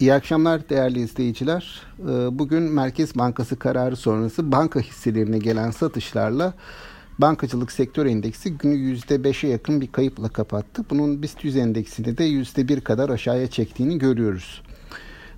İyi akşamlar değerli izleyiciler. Ee, bugün Merkez Bankası kararı sonrası banka hisselerine gelen satışlarla bankacılık sektör endeksi günü %5'e yakın bir kayıpla kapattı. Bunun BIST 100 endeksini de %1 kadar aşağıya çektiğini görüyoruz.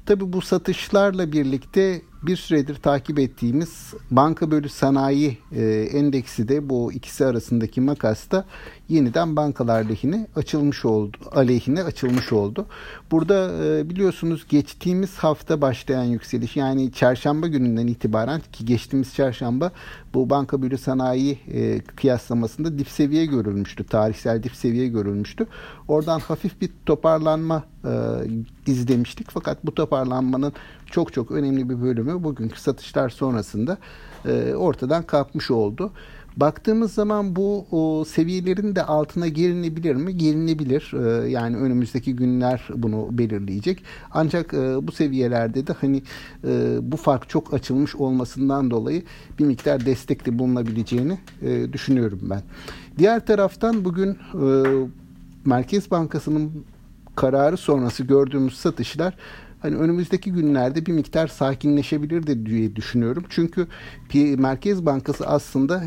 Tabi bu satışlarla birlikte bir süredir takip ettiğimiz banka bölü sanayi e, endeksi de bu ikisi arasındaki makasta yeniden bankalar lehine açılmış oldu. Aleyhine açılmış oldu. Burada e, biliyorsunuz geçtiğimiz hafta başlayan yükseliş yani çarşamba gününden itibaren ki geçtiğimiz çarşamba bu banka bölü sanayi e, kıyaslamasında dip seviye görülmüştü. Tarihsel dip seviye görülmüştü. Oradan hafif bir toparlanma e, izlemiştik. Fakat bu toparlanmanın çok çok önemli bir bölümü bugünkü satışlar sonrasında e, ortadan kalkmış oldu. Baktığımız zaman bu o, seviyelerin de altına gelinebilir mi? Gelinebilir. Ee, yani önümüzdeki günler bunu belirleyecek. Ancak e, bu seviyelerde de hani e, bu fark çok açılmış olmasından dolayı bir miktar destekli bulunabileceğini e, düşünüyorum ben. Diğer taraftan bugün e, Merkez Bankası'nın kararı sonrası gördüğümüz satışlar hani önümüzdeki günlerde bir miktar sakinleşebilir diye düşünüyorum. Çünkü Merkez Bankası aslında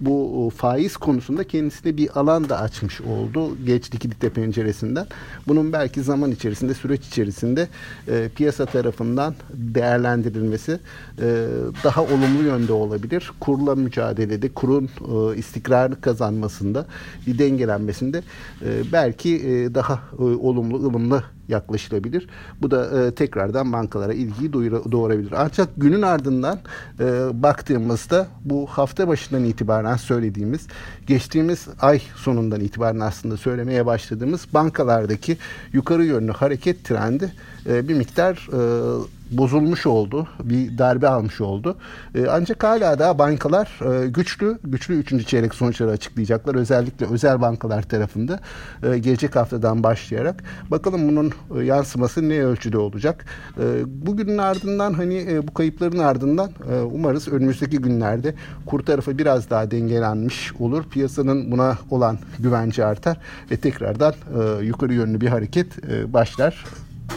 bu faiz konusunda kendisine bir alan da açmış oldu geç likidite penceresinden. Bunun belki zaman içerisinde süreç içerisinde e, piyasa tarafından değerlendirilmesi e, daha olumlu yönde olabilir. Kurla mücadelede, kurun e, istikrarlı kazanmasında, bir dengelenmesinde e, belki e, daha e, olumlu, ılımlı yaklaşılabilir. Bu da e, tekrardan bankalara ilgiyi doğurabilir. Ancak günün ardından e, baktığımızda bu hafta başından itibaren söylediğimiz, geçtiğimiz ay sonundan itibaren aslında söylemeye başladığımız bankalardaki yukarı yönlü hareket trendi e, bir miktar e, bozulmuş oldu. Bir darbe almış oldu. E, ancak hala da bankalar e, güçlü, güçlü üçüncü çeyrek sonuçları açıklayacaklar. Özellikle özel bankalar tarafında e, gelecek haftadan başlayarak. Bakalım bunun e, yansıması ne ölçüde olacak? E, bugünün ardından hani e, bu kayıpların ardından e, umarız önümüzdeki günlerde kur tarafı biraz daha dengelenmiş olur. Piyasanın buna olan güvence artar ve tekrardan e, yukarı yönlü bir hareket e, başlar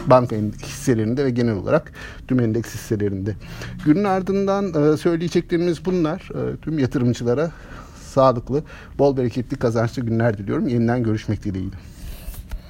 banka hisselerinde ve genel olarak tüm endeks hisselerinde. Günün ardından e, söyleyeceklerimiz bunlar. E, tüm yatırımcılara sağlıklı, bol bereketli kazançlı günler diliyorum. Yeniden görüşmek dileğiyle.